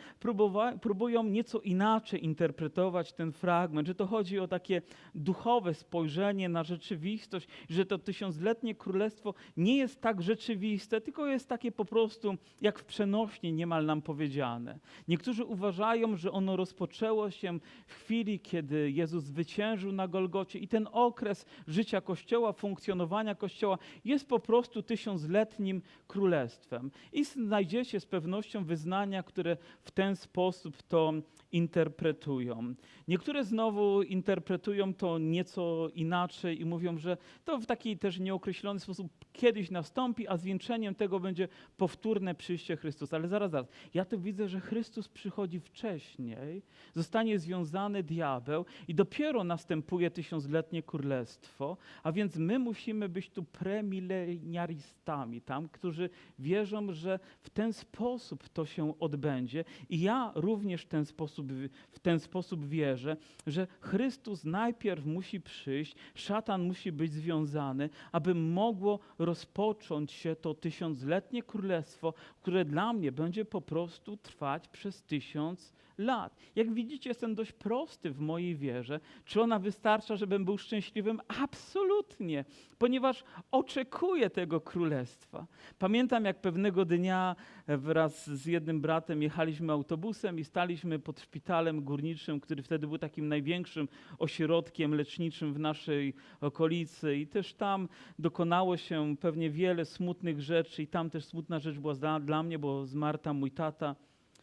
próbują nieco inaczej interpretować ten fragment, że to chodzi o takie duchowe spojrzenie na rzeczywistość, że to tysiącletnie królestwo nie jest tak rzeczywiste, tylko jest takie po prostu jak w przenośni niemal nam powiedziane. Niektórzy uważają, że ono rozpoczęło się w chwili, kiedy Jezus zwyciężył na Golgocie i ten okres życia Kościoła, funkcjonowania Kościoła jest po prostu tysiącletnim królestwem. I znajdziecie z pewnością wyznania, które w ten sposób to interpretują. Niektóre znowu interpretują to nieco inaczej i mówią, że to w taki też nieokreślony sposób kiedyś nastąpi, a zwieńczeniem tego będzie powtórne przyjście Chrystusa. Ale zaraz, zaraz. Ja tu widzę, że Chrystus przychodzi wcześniej, zostanie związany diabeł i dopiero następuje tysiącletnie królestwo, a więc my musimy być tu premileniaristami, tam, którzy wierzą, że w ten sposób to się odbędzie. I ja również w ten sposób, w ten sposób wierzę, że Chrystus najpierw musi przyjść, szatan musi być związany, aby mogło rozpocząć się to tysiącletnie królestwo, które dla mnie będzie po prostu trwać przez tysiąc lat. Jak widzicie, jestem dość prosty w mojej wierze. Czy ona wystarcza, żebym był szczęśliwym? Absolutnie, ponieważ oczekuję tego królestwa. Pamiętam, jak pewnego dnia wraz z jednym bratem jechaliśmy autobusem i staliśmy pod szpitalem górniczym, który wtedy był takim największym ośrodkiem leczniczym w naszej okolicy. I też tam dokonało się pewnie wiele smutnych rzeczy, i tam też smutna rzecz była dla, dla mnie, bo zmarł tam mój tata.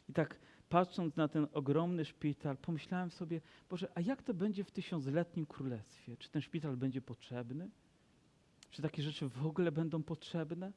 I tak patrząc na ten ogromny szpital, pomyślałem sobie, Boże, a jak to będzie w tysiącletnim królestwie? Czy ten szpital będzie potrzebny? Czy takie rzeczy w ogóle będą potrzebne?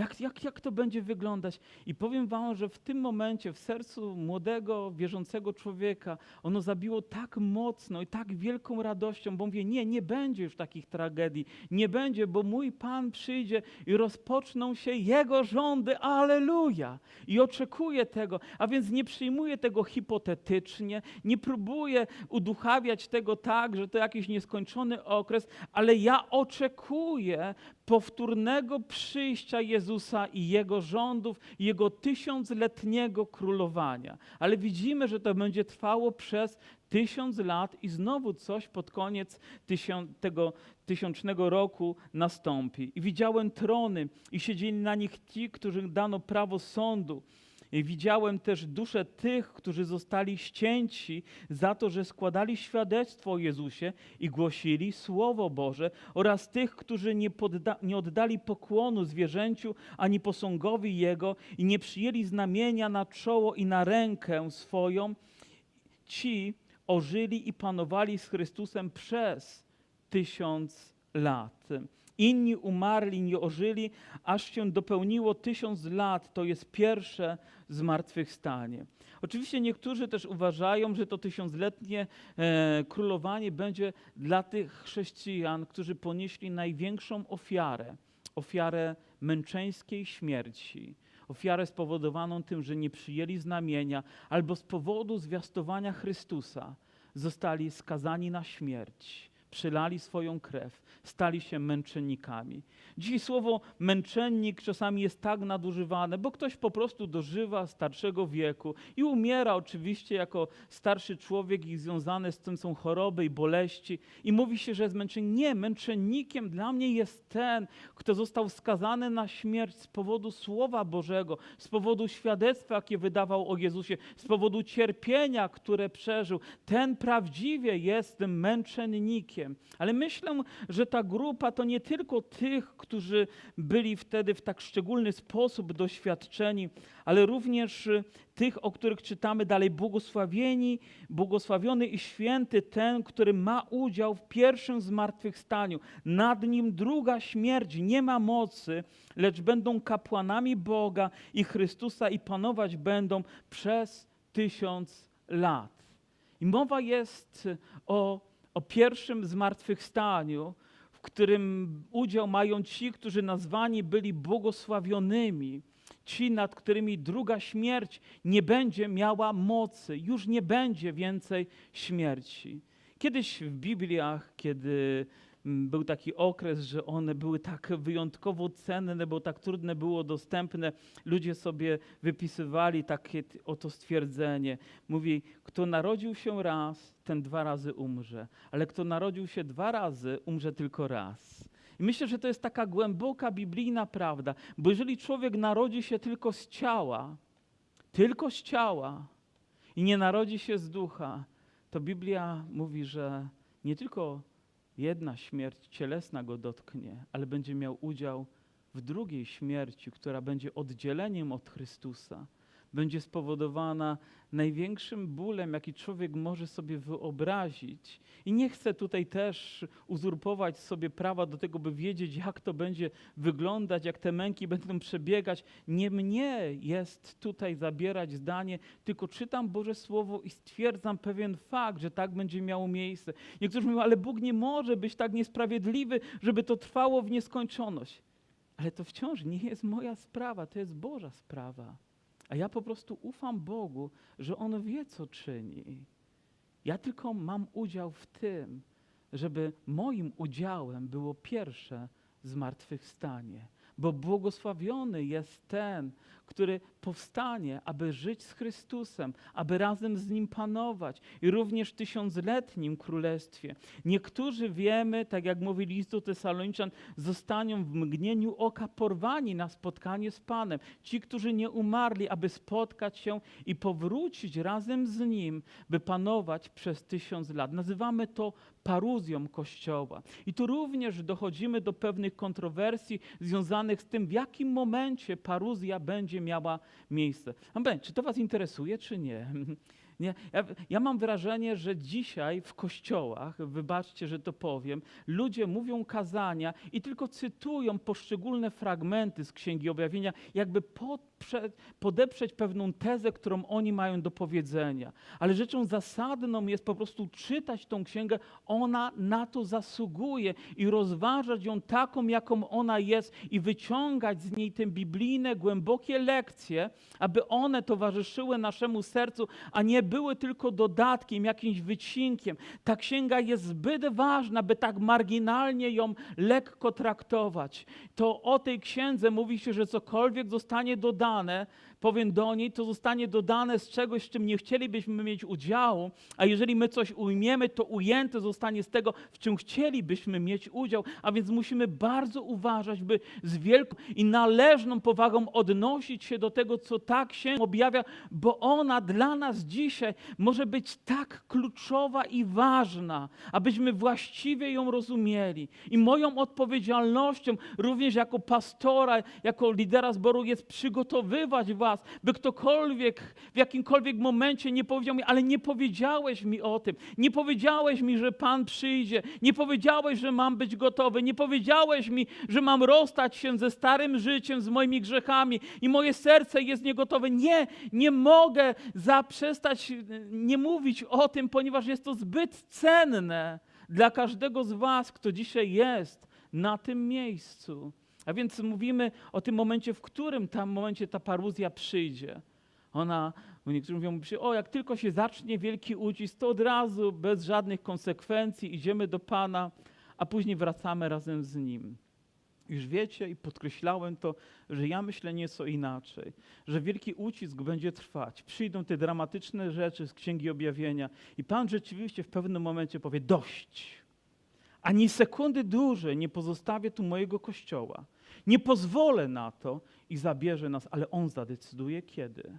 Jak, jak, jak to będzie wyglądać? I powiem Wam, że w tym momencie w sercu młodego, wierzącego człowieka ono zabiło tak mocno i tak wielką radością, bo mówię, nie, nie będzie już takich tragedii, nie będzie, bo mój Pan przyjdzie i rozpoczną się Jego rządy, aleluja! I oczekuję tego, a więc nie przyjmuję tego hipotetycznie, nie próbuję uduchawiać tego tak, że to jakiś nieskończony okres, ale ja oczekuję powtórnego przyjścia Jezusa i Jego rządów, Jego tysiącletniego królowania. Ale widzimy, że to będzie trwało przez tysiąc lat i znowu coś pod koniec tego tysiącznego roku nastąpi. I widziałem trony i siedzieli na nich ci, którym dano prawo sądu. Widziałem też dusze tych, którzy zostali ścięci za to, że składali świadectwo o Jezusie i głosili Słowo Boże, oraz tych, którzy nie, podda- nie oddali pokłonu zwierzęciu ani posągowi Jego i nie przyjęli znamienia na czoło i na rękę swoją. Ci ożyli i panowali z Chrystusem przez tysiąc lat. Inni umarli, nie ożyli, aż się dopełniło tysiąc lat. To jest pierwsze zmartwychwstanie. Oczywiście niektórzy też uważają, że to tysiącletnie e, królowanie będzie dla tych chrześcijan, którzy ponieśli największą ofiarę ofiarę męczeńskiej śmierci, ofiarę spowodowaną tym, że nie przyjęli znamienia, albo z powodu zwiastowania Chrystusa zostali skazani na śmierć, przylali swoją krew, stali się męczennikami. Dzisiaj słowo męczennik czasami jest tak nadużywane, bo ktoś po prostu dożywa starszego wieku i umiera oczywiście jako starszy człowiek i związane z tym są choroby i boleści i mówi się, że jest męczennikiem. Nie, męczennikiem dla mnie jest ten, kto został skazany na śmierć z powodu Słowa Bożego, z powodu świadectwa, jakie wydawał o Jezusie, z powodu cierpienia, które przeżył. Ten prawdziwie jest tym męczennikiem. Ale myślę, że ta grupa to nie tylko tych, którzy byli wtedy w tak szczególny sposób doświadczeni, ale również y, tych, o których czytamy dalej, błogosławieni, błogosławiony i święty ten, który ma udział w pierwszym zmartwychwstaniu. Nad nim druga śmierć nie ma mocy, lecz będą kapłanami Boga i Chrystusa i panować będą przez tysiąc lat. I mowa jest o, o pierwszym zmartwychwstaniu, w którym udział mają ci, którzy nazwani byli błogosławionymi, ci, nad którymi druga śmierć nie będzie miała mocy, już nie będzie więcej śmierci. Kiedyś w Bibliach, kiedy był taki okres, że one były tak wyjątkowo cenne, bo tak trudne było dostępne. Ludzie sobie wypisywali takie oto stwierdzenie. Mówi, kto narodził się raz, ten dwa razy umrze, ale kto narodził się dwa razy, umrze tylko raz. I myślę, że to jest taka głęboka biblijna prawda, bo jeżeli człowiek narodzi się tylko z ciała, tylko z ciała i nie narodzi się z ducha, to Biblia mówi, że nie tylko jedna śmierć cielesna go dotknie, ale będzie miał udział w drugiej śmierci, która będzie oddzieleniem od Chrystusa. Będzie spowodowana największym bólem, jaki człowiek może sobie wyobrazić. I nie chcę tutaj też uzurpować sobie prawa do tego, by wiedzieć, jak to będzie wyglądać, jak te męki będą przebiegać. Nie mnie jest tutaj zabierać zdanie, tylko czytam Boże Słowo i stwierdzam pewien fakt, że tak będzie miało miejsce. Niektórzy mówią, ale Bóg nie może być tak niesprawiedliwy, żeby to trwało w nieskończoność. Ale to wciąż nie jest moja sprawa, to jest Boża sprawa. A ja po prostu ufam Bogu, że On wie, co czyni. Ja tylko mam udział w tym, żeby moim udziałem było pierwsze zmartwychwstanie. Bo błogosławiony jest ten, który powstanie, aby żyć z Chrystusem, aby razem z Nim panować i również w tysiącletnim królestwie. Niektórzy wiemy, tak jak mówi list do Tesaloniczan, zostaną w mgnieniu oka porwani na spotkanie z Panem. Ci, którzy nie umarli, aby spotkać się i powrócić razem z Nim, by panować przez tysiąc lat. Nazywamy to paruzją Kościoła. I tu również dochodzimy do pewnych kontrowersji związanych z tym, w jakim momencie paruzja będzie miała miejsce. Amen. Czy to Was interesuje, czy nie? Nie, ja, ja mam wrażenie, że dzisiaj w kościołach, wybaczcie, że to powiem, ludzie mówią kazania i tylko cytują poszczególne fragmenty z Księgi Objawienia, jakby podprze, podeprzeć pewną tezę, którą oni mają do powiedzenia. Ale rzeczą zasadną jest po prostu czytać tą księgę, ona na to zasługuje i rozważać ją taką, jaką ona jest i wyciągać z niej te biblijne, głębokie lekcje, aby one towarzyszyły naszemu sercu, a nie były tylko dodatkiem, jakimś wycinkiem. Ta księga jest zbyt ważna, by tak marginalnie ją lekko traktować. To o tej księdze mówi się, że cokolwiek zostanie dodane, powiem do niej, to zostanie dodane z czegoś, z czym nie chcielibyśmy mieć udziału, a jeżeli my coś ujmiemy, to ujęte zostanie z tego, w czym chcielibyśmy mieć udział, a więc musimy bardzo uważać, by z wielką i należną powagą odnosić się do tego, co tak się objawia, bo ona dla nas dzisiaj może być tak kluczowa i ważna, abyśmy właściwie ją rozumieli. I moją odpowiedzialnością również jako pastora, jako lidera zboru jest przygotowywać was, by ktokolwiek w jakimkolwiek momencie nie powiedział mi, ale nie powiedziałeś mi o tym, nie powiedziałeś mi, że Pan przyjdzie, nie powiedziałeś, że mam być gotowy, nie powiedziałeś mi, że mam rozstać się ze starym życiem, z moimi grzechami i moje serce jest niegotowe. Nie, nie mogę zaprzestać, nie mówić o tym, ponieważ jest to zbyt cenne dla każdego z Was, kto dzisiaj jest na tym miejscu. A więc mówimy o tym momencie, w którym tam momencie ta paruzja przyjdzie. Ona, niektórzy mówią, o jak tylko się zacznie wielki ucisk, to od razu, bez żadnych konsekwencji idziemy do Pana, a później wracamy razem z Nim. Już wiecie i podkreślałem to, że ja myślę nieco inaczej, że wielki ucisk będzie trwać. Przyjdą te dramatyczne rzeczy z Księgi Objawienia i Pan rzeczywiście w pewnym momencie powie dość. Ani sekundy dłużej nie pozostawię tu mojego kościoła. Nie pozwolę na to i zabierze nas, ale On zadecyduje kiedy.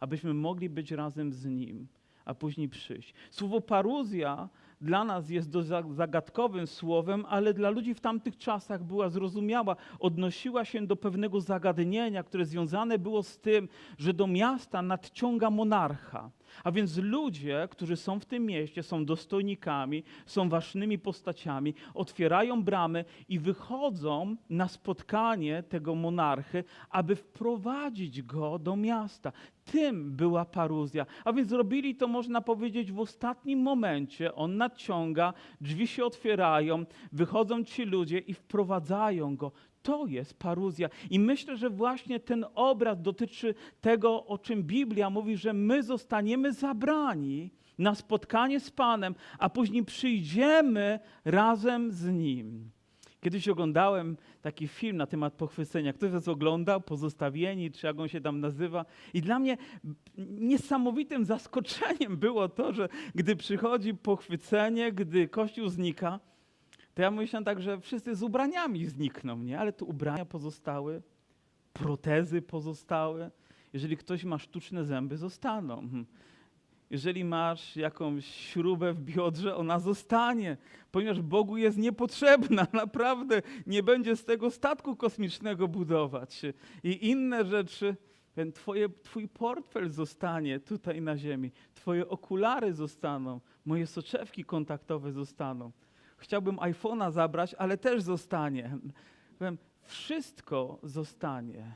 Abyśmy mogli być razem z Nim, a później przyjść. Słowo paruzja dla nas jest zagadkowym słowem, ale dla ludzi w tamtych czasach była zrozumiała. Odnosiła się do pewnego zagadnienia, które związane było z tym, że do miasta nadciąga monarcha. A więc ludzie, którzy są w tym mieście, są dostojnikami, są ważnymi postaciami, otwierają bramy i wychodzą na spotkanie tego monarchy, aby wprowadzić go do miasta. Tym była paruzja. A więc zrobili to, można powiedzieć, w ostatnim momencie. On nadciąga, drzwi się otwierają, wychodzą ci ludzie i wprowadzają go. To jest paruzja. I myślę, że właśnie ten obraz dotyczy tego, o czym Biblia mówi, że my zostaniemy zabrani na spotkanie z Panem, a później przyjdziemy razem z Nim. Kiedyś oglądałem taki film na temat pochwycenia. Ktoś z was oglądał? Pozostawieni, czy jak on się tam nazywa? I dla mnie niesamowitym zaskoczeniem było to, że gdy przychodzi pochwycenie, gdy Kościół znika, to ja myślę tak, że wszyscy z ubraniami znikną, nie? Ale tu ubrania pozostały, protezy pozostały. Jeżeli ktoś ma sztuczne zęby, zostaną. Hmm. Jeżeli masz jakąś śrubę w biodrze, ona zostanie, ponieważ Bogu jest niepotrzebna. Naprawdę nie będzie z tego statku kosmicznego budować. I inne rzeczy. Twoje, twój portfel zostanie tutaj na ziemi, twoje okulary zostaną, moje soczewki kontaktowe zostaną. Chciałbym iPhone'a zabrać, ale też zostanie. Wiem, wszystko zostanie,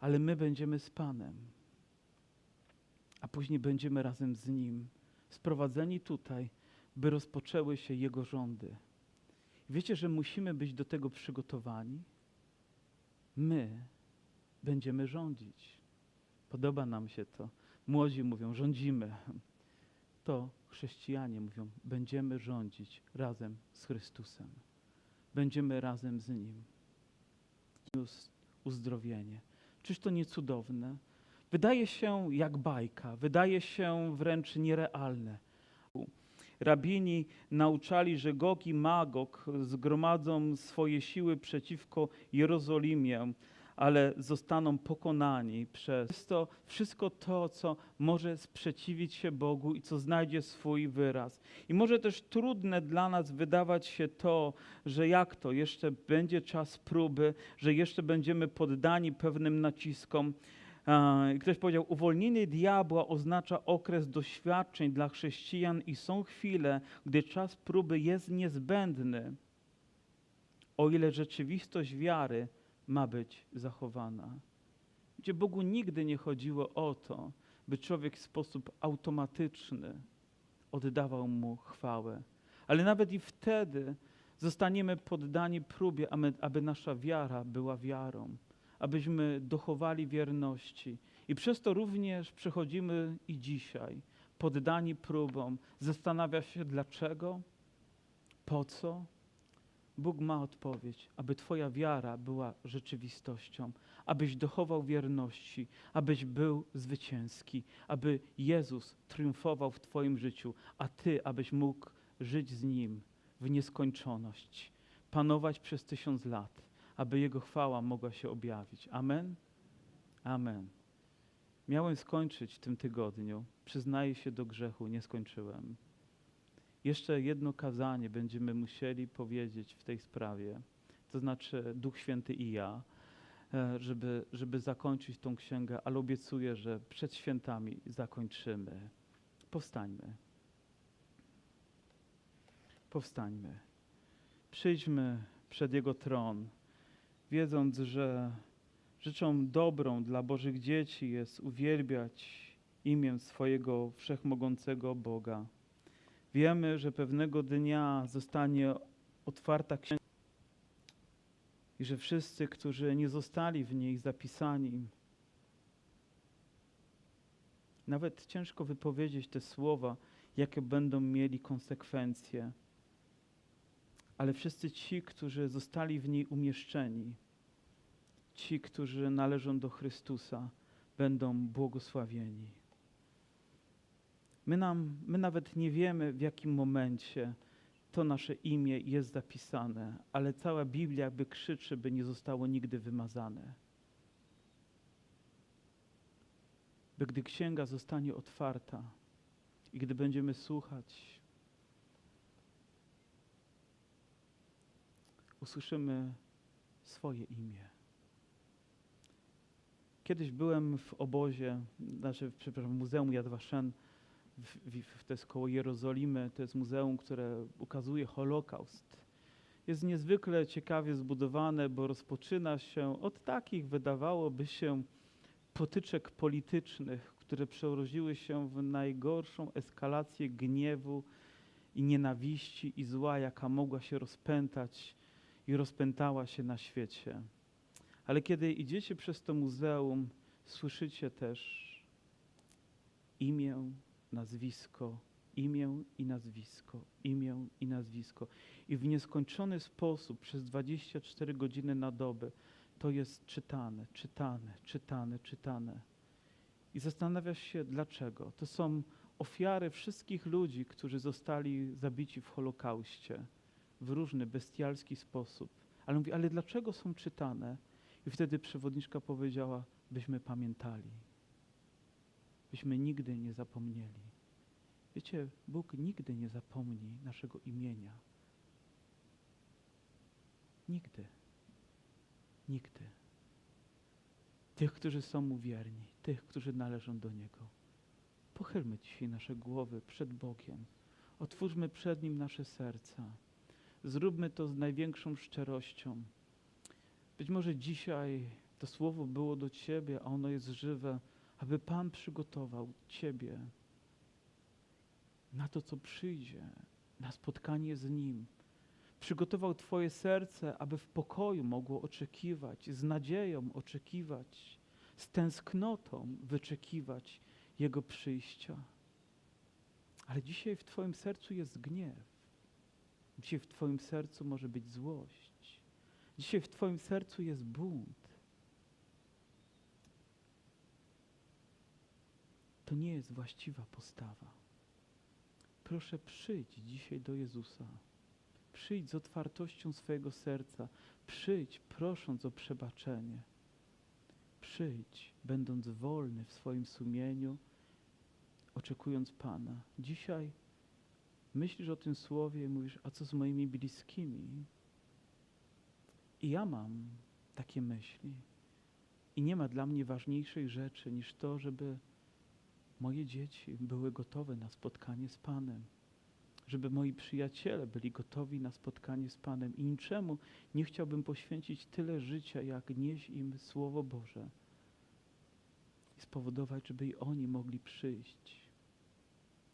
ale my będziemy z Panem. A później będziemy razem z Nim, sprowadzeni tutaj, by rozpoczęły się Jego rządy. Wiecie, że musimy być do tego przygotowani? My będziemy rządzić. Podoba nam się to. Młodzi mówią, rządzimy. To chrześcijanie mówią, będziemy rządzić razem z Chrystusem. Będziemy razem z Nim. Uzdrowienie. Czyż to nie cudowne? Wydaje się jak bajka, wydaje się wręcz nierealne. Rabini nauczali, że Gog i Magog zgromadzą swoje siły przeciwko Jerozolimie, ale zostaną pokonani przez to wszystko to, co może sprzeciwić się Bogu i co znajdzie swój wyraz. I może też trudne dla nas wydawać się to, że jak to, jeszcze będzie czas próby, że jeszcze będziemy poddani pewnym naciskom. Ktoś powiedział, uwolnienie diabła oznacza okres doświadczeń dla chrześcijan i są chwile, gdy czas próby jest niezbędny, o ile rzeczywistość wiary ma być zachowana. Gdzie Bogu nigdy nie chodziło o to, by człowiek w sposób automatyczny oddawał Mu chwałę. Ale nawet i wtedy zostaniemy poddani próbie, aby, nasza wiara była wiarą, abyśmy dochowali wierności. I przez to również przechodzimy i dzisiaj, poddani próbom, zastanawia się dlaczego, po co, Bóg ma odpowiedź, aby Twoja wiara była rzeczywistością, abyś dochował wierności, abyś był zwycięski, aby Jezus triumfował w Twoim życiu, a Ty, abyś mógł żyć z Nim w nieskończoność, panować przez tysiąc lat, aby Jego chwała mogła się objawić. Amen? Amen. Miałem skończyć w tym tygodniu. Przyznaję się do grzechu, nie skończyłem. Jeszcze jedno kazanie będziemy musieli powiedzieć w tej sprawie, to znaczy Duch Święty i ja, e, żeby, żeby zakończyć tą księgę, ale obiecuję, że przed świętami zakończymy. Powstańmy. Powstańmy. Przyjdźmy przed Jego tron, wiedząc, że rzeczą dobrą dla Bożych dzieci jest uwielbiać imię swojego wszechmogącego Boga. Wiemy, że pewnego dnia zostanie otwarta księga i że wszyscy, którzy nie zostali w niej zapisani, nawet ciężko wypowiedzieć te słowa, jakie będą mieli konsekwencje, ale wszyscy ci, którzy zostali w niej umieszczeni, ci, którzy należą do Chrystusa, będą błogosławieni. My, nam, my nawet nie wiemy, w jakim momencie to nasze imię jest zapisane, ale cała Biblia jakby krzyczy, by nie zostało nigdy wymazane. By gdy księga zostanie otwarta i gdy będziemy słuchać, usłyszymy swoje imię. Kiedyś byłem w obozie, znaczy, przepraszam, w Muzeum Yad w, w, to jest koło Jerozolimy, to jest muzeum, które ukazuje Holokaust. Jest niezwykle ciekawie zbudowane, bo rozpoczyna się od takich, wydawałoby się, potyczek politycznych, które przerodziły się w najgorszą eskalację gniewu i nienawiści i zła, jaka mogła się rozpętać i rozpętała się na świecie. Ale kiedy idziecie przez to muzeum, słyszycie też imię nazwisko, imię i nazwisko, imię i nazwisko. I w nieskończony sposób przez 24 godziny na dobę to jest czytane, czytane, czytane, czytane. I zastanawiasz się, dlaczego. To są ofiary wszystkich ludzi, którzy zostali zabici w Holokauście w różny bestialski sposób. Ale mówi, ale dlaczego są czytane? I wtedy przewodniczka powiedziała, byśmy pamiętali byśmy nigdy nie zapomnieli. Wiecie, Bóg nigdy nie zapomni naszego imienia. Nigdy. Nigdy. tych, którzy są mu wierni, tych, którzy należą do Niego. Pochylmy dzisiaj nasze głowy przed Bogiem. Otwórzmy przed Nim nasze serca. Zróbmy to z największą szczerością. Być może dzisiaj to słowo było do Ciebie, a ono jest żywe, aby Pan przygotował Ciebie na to, co przyjdzie, na spotkanie z Nim. Przygotował Twoje serce, aby w pokoju mogło oczekiwać, z nadzieją oczekiwać, z tęsknotą wyczekiwać Jego przyjścia. Ale dzisiaj w Twoim sercu jest gniew. Dzisiaj w Twoim sercu może być złość. Dzisiaj w Twoim sercu jest bunt. To nie jest właściwa postawa. Proszę przyjdź dzisiaj do Jezusa. Przyjdź z otwartością swojego serca. Przyjdź prosząc o przebaczenie. Przyjdź, będąc wolny w swoim sumieniu, oczekując Pana. Dzisiaj myślisz o tym słowie i mówisz, a co z moimi bliskimi? I ja mam takie myśli. I nie ma dla mnie ważniejszej rzeczy niż to, żeby moje dzieci były gotowe na spotkanie z Panem, żeby moi przyjaciele byli gotowi na spotkanie z Panem. I niczemu nie chciałbym poświęcić tyle życia, jak nieść im Słowo Boże i spowodować, żeby i oni mogli przyjść,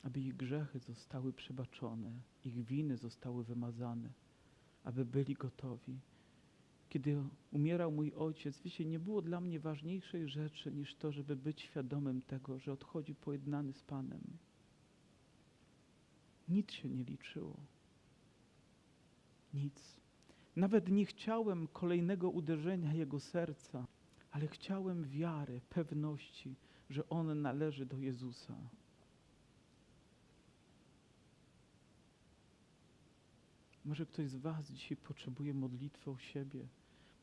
aby ich grzechy zostały przebaczone, ich winy zostały wymazane, aby byli gotowi. Kiedy umierał mój ojciec, wiecie, nie było dla mnie ważniejszej rzeczy niż to, żeby być świadomym tego, że odchodzi pojednany z Panem. Nic się nie liczyło. Nic. Nawet nie chciałem kolejnego uderzenia jego serca, ale chciałem wiary, pewności, że on należy do Jezusa. Może ktoś z Was dzisiaj potrzebuje modlitwy o siebie.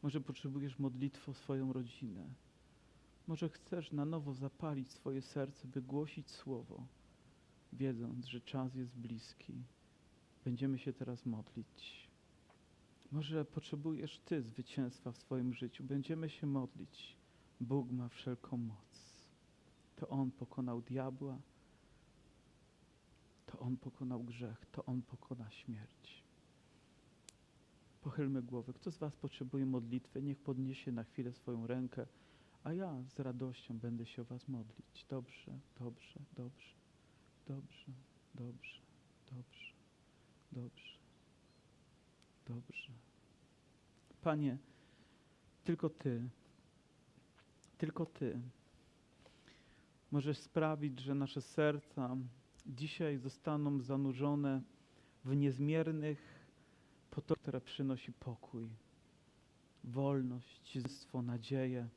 Może potrzebujesz modlitwy o swoją rodzinę. Może chcesz na nowo zapalić swoje serce, by głosić Słowo, wiedząc, że czas jest bliski. Będziemy się teraz modlić. Może potrzebujesz Ty zwycięstwa w swoim życiu. Będziemy się modlić. Bóg ma wszelką moc. To On pokonał diabła. To On pokonał grzech. To On pokona śmierć. Pochylmy głowy. Kto z Was potrzebuje modlitwy, niech podniesie na chwilę swoją rękę, a ja z radością będę się o Was modlić. Dobrze, dobrze, dobrze, dobrze, dobrze, dobrze, dobrze, dobrze. Panie, tylko Ty, tylko Ty możesz sprawić, że nasze serca dzisiaj zostaną zanurzone w niezmiernych potok, które przynosi pokój, wolność, zystwo, nadzieję.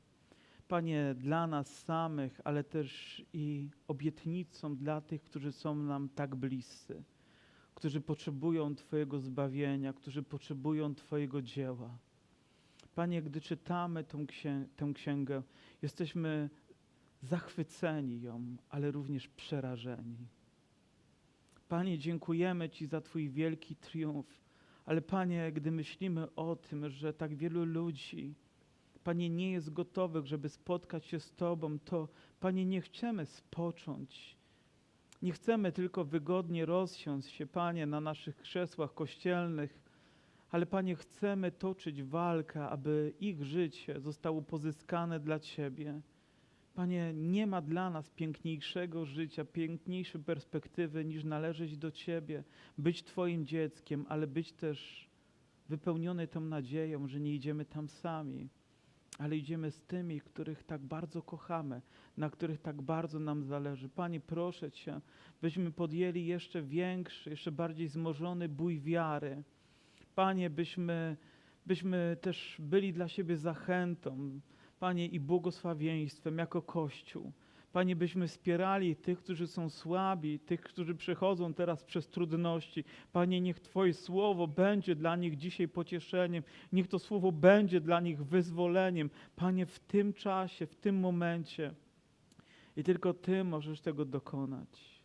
Panie, dla nas samych, ale też i obietnicą dla tych, którzy są nam tak bliscy, którzy potrzebują Twojego zbawienia, którzy potrzebują Twojego dzieła. Panie, gdy czytamy tą, tę księgę, jesteśmy zachwyceni ją, ale również przerażeni. Panie, dziękujemy Ci za Twój wielki triumf, ale Panie, gdy myślimy o tym, że tak wielu ludzi, Panie, nie jest gotowych, żeby spotkać się z Tobą, to Panie, nie chcemy spocząć. Nie chcemy tylko wygodnie rozsiąść się, Panie, na naszych krzesłach kościelnych, ale Panie, chcemy toczyć walkę, aby ich życie zostało pozyskane dla Ciebie. Panie, nie ma dla nas piękniejszego życia, piękniejszej perspektywy niż należeć do Ciebie, być Twoim dzieckiem, ale być też wypełniony tą nadzieją, że nie idziemy tam sami, ale idziemy z tymi, których tak bardzo kochamy, na których tak bardzo nam zależy. Panie, proszę Cię, byśmy podjęli jeszcze większy, jeszcze bardziej zmożony bój wiary. Panie, byśmy, byśmy też byli dla siebie zachętą, Panie, i błogosławieństwem jako Kościół. Panie, byśmy wspierali tych, którzy są słabi, tych, którzy przechodzą teraz przez trudności. Panie, niech Twoje słowo będzie dla nich dzisiaj pocieszeniem, niech to słowo będzie dla nich wyzwoleniem. Panie, w tym czasie, w tym momencie. I tylko Ty możesz tego dokonać.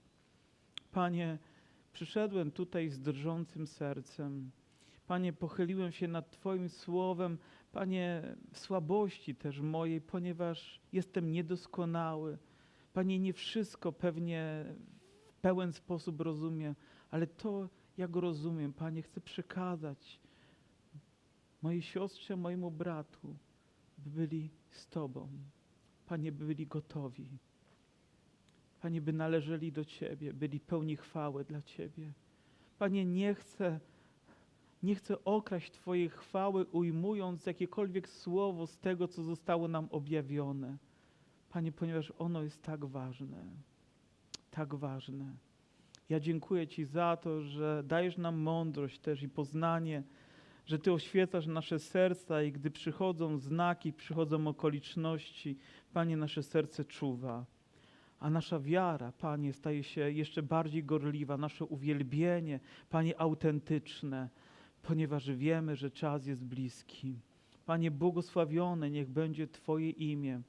Panie, przyszedłem tutaj z drżącym sercem. Panie, pochyliłem się nad Twoim słowem, Panie, słabości też mojej, ponieważ jestem niedoskonały. Panie, nie wszystko pewnie w pełen sposób rozumiem, ale to, jak rozumiem, Panie, chcę przekazać mojej siostrze, mojemu bratu, by byli z Tobą. Panie, by byli gotowi. Panie, by należeli do Ciebie, byli pełni chwały dla Ciebie. Panie, nie chcę, nie chcę okraść Twojej chwały, ujmując jakiekolwiek słowo z tego, co zostało nam objawione. Panie, ponieważ ono jest tak ważne, tak ważne. Ja dziękuję Ci za to, że dajesz nam mądrość też i poznanie, że Ty oświecasz nasze serca i gdy przychodzą znaki, przychodzą okoliczności, Panie, nasze serce czuwa. A nasza wiara, Panie, staje się jeszcze bardziej gorliwa, nasze uwielbienie, Panie, autentyczne, ponieważ wiemy, że czas jest bliski. Panie, błogosławione niech będzie Twoje imię.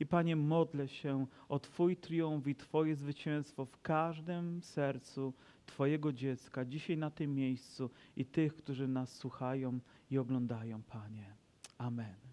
I Panie, modlę się o Twój triumf i Twoje zwycięstwo w każdym sercu Twojego dziecka, dzisiaj na tym miejscu i tych, którzy nas słuchają i oglądają, Panie. Amen.